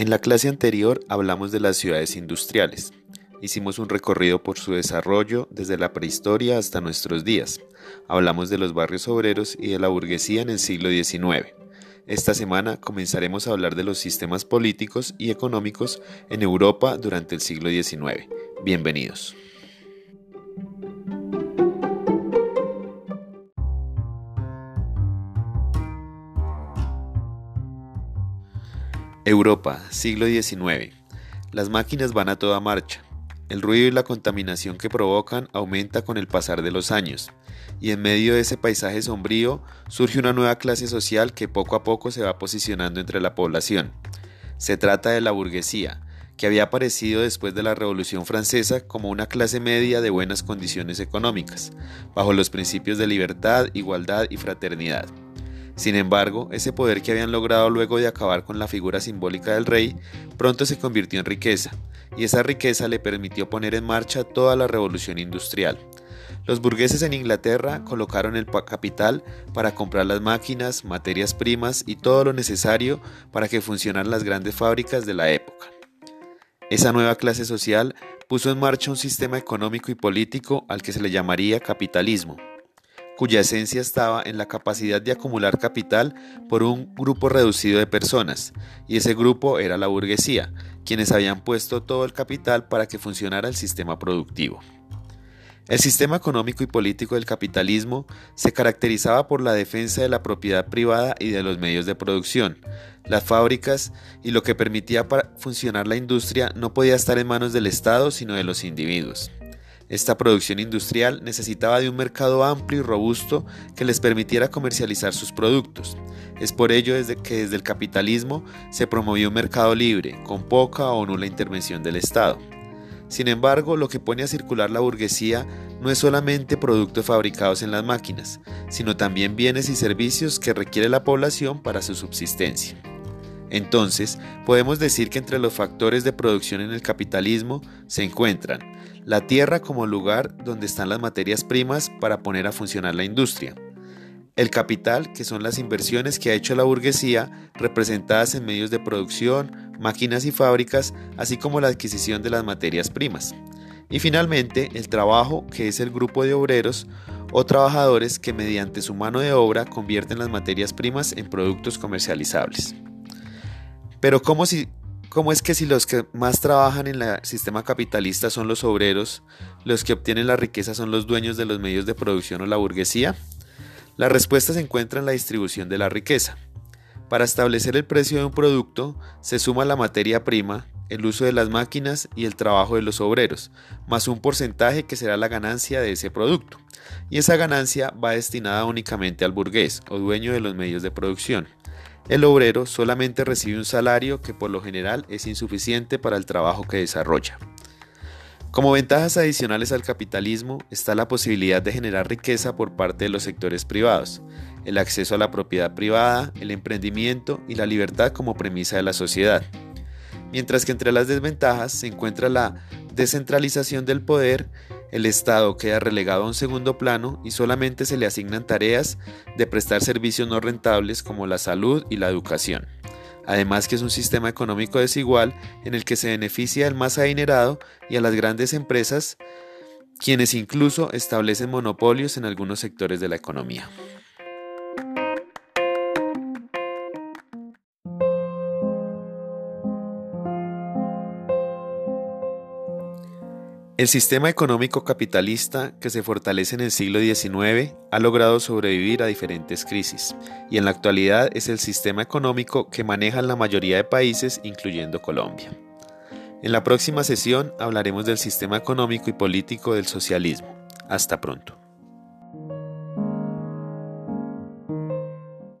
En la clase anterior hablamos de las ciudades industriales. Hicimos un recorrido por su desarrollo desde la prehistoria hasta nuestros días. Hablamos de los barrios obreros y de la burguesía en el siglo XIX. Esta semana comenzaremos a hablar de los sistemas políticos y económicos en Europa durante el siglo XIX. Bienvenidos. Europa, siglo XIX. Las máquinas van a toda marcha. El ruido y la contaminación que provocan aumenta con el pasar de los años, y en medio de ese paisaje sombrío surge una nueva clase social que poco a poco se va posicionando entre la población. Se trata de la burguesía, que había aparecido después de la Revolución Francesa como una clase media de buenas condiciones económicas, bajo los principios de libertad, igualdad y fraternidad. Sin embargo, ese poder que habían logrado luego de acabar con la figura simbólica del rey, pronto se convirtió en riqueza, y esa riqueza le permitió poner en marcha toda la revolución industrial. Los burgueses en Inglaterra colocaron el capital para comprar las máquinas, materias primas y todo lo necesario para que funcionaran las grandes fábricas de la época. Esa nueva clase social puso en marcha un sistema económico y político al que se le llamaría capitalismo, cuya esencia estaba en la capacidad de acumular capital por un grupo reducido de personas, y ese grupo era la burguesía, quienes habían puesto todo el capital para que funcionara el sistema productivo. El sistema económico y político del capitalismo se caracterizaba por la defensa de la propiedad privada y de los medios de producción. Las fábricas y lo que permitía para funcionar la industria no podía estar en manos del Estado sino de los individuos. Esta producción industrial necesitaba de un mercado amplio y robusto que les permitiera comercializar sus productos. Es por ello desde que desde el capitalismo se promovió un mercado libre, con poca o nula intervención del Estado. Sin embargo, lo que pone a circular la burguesía no es solamente productos fabricados en las máquinas, sino también bienes y servicios que requiere la población para su subsistencia. Entonces, podemos decir que entre los factores de producción en el capitalismo se encuentran la tierra como lugar donde están las materias primas para poner a funcionar la industria, el capital, que son las inversiones que ha hecho la burguesía, representadas en medios de producción, máquinas y fábricas, así como la adquisición de las materias primas. Y finalmente, el trabajo, que es el grupo de obreros o trabajadores que mediante su mano de obra convierten las materias primas en productos comercializables. Pero ¿cómo, si, ¿cómo es que si los que más trabajan en el sistema capitalista son los obreros, los que obtienen la riqueza son los dueños de los medios de producción o la burguesía? La respuesta se encuentra en la distribución de la riqueza. Para establecer el precio de un producto se suma la materia prima, el uso de las máquinas y el trabajo de los obreros, más un porcentaje que será la ganancia de ese producto. Y esa ganancia va destinada únicamente al burgués o dueño de los medios de producción. El obrero solamente recibe un salario que por lo general es insuficiente para el trabajo que desarrolla. Como ventajas adicionales al capitalismo está la posibilidad de generar riqueza por parte de los sectores privados, el acceso a la propiedad privada, el emprendimiento y la libertad como premisa de la sociedad. Mientras que entre las desventajas se encuentra la descentralización del poder, el Estado queda relegado a un segundo plano y solamente se le asignan tareas de prestar servicios no rentables como la salud y la educación. Además que es un sistema económico desigual en el que se beneficia al más adinerado y a las grandes empresas, quienes incluso establecen monopolios en algunos sectores de la economía. El sistema económico capitalista que se fortalece en el siglo XIX ha logrado sobrevivir a diferentes crisis y en la actualidad es el sistema económico que manejan la mayoría de países incluyendo Colombia. En la próxima sesión hablaremos del sistema económico y político del socialismo. Hasta pronto.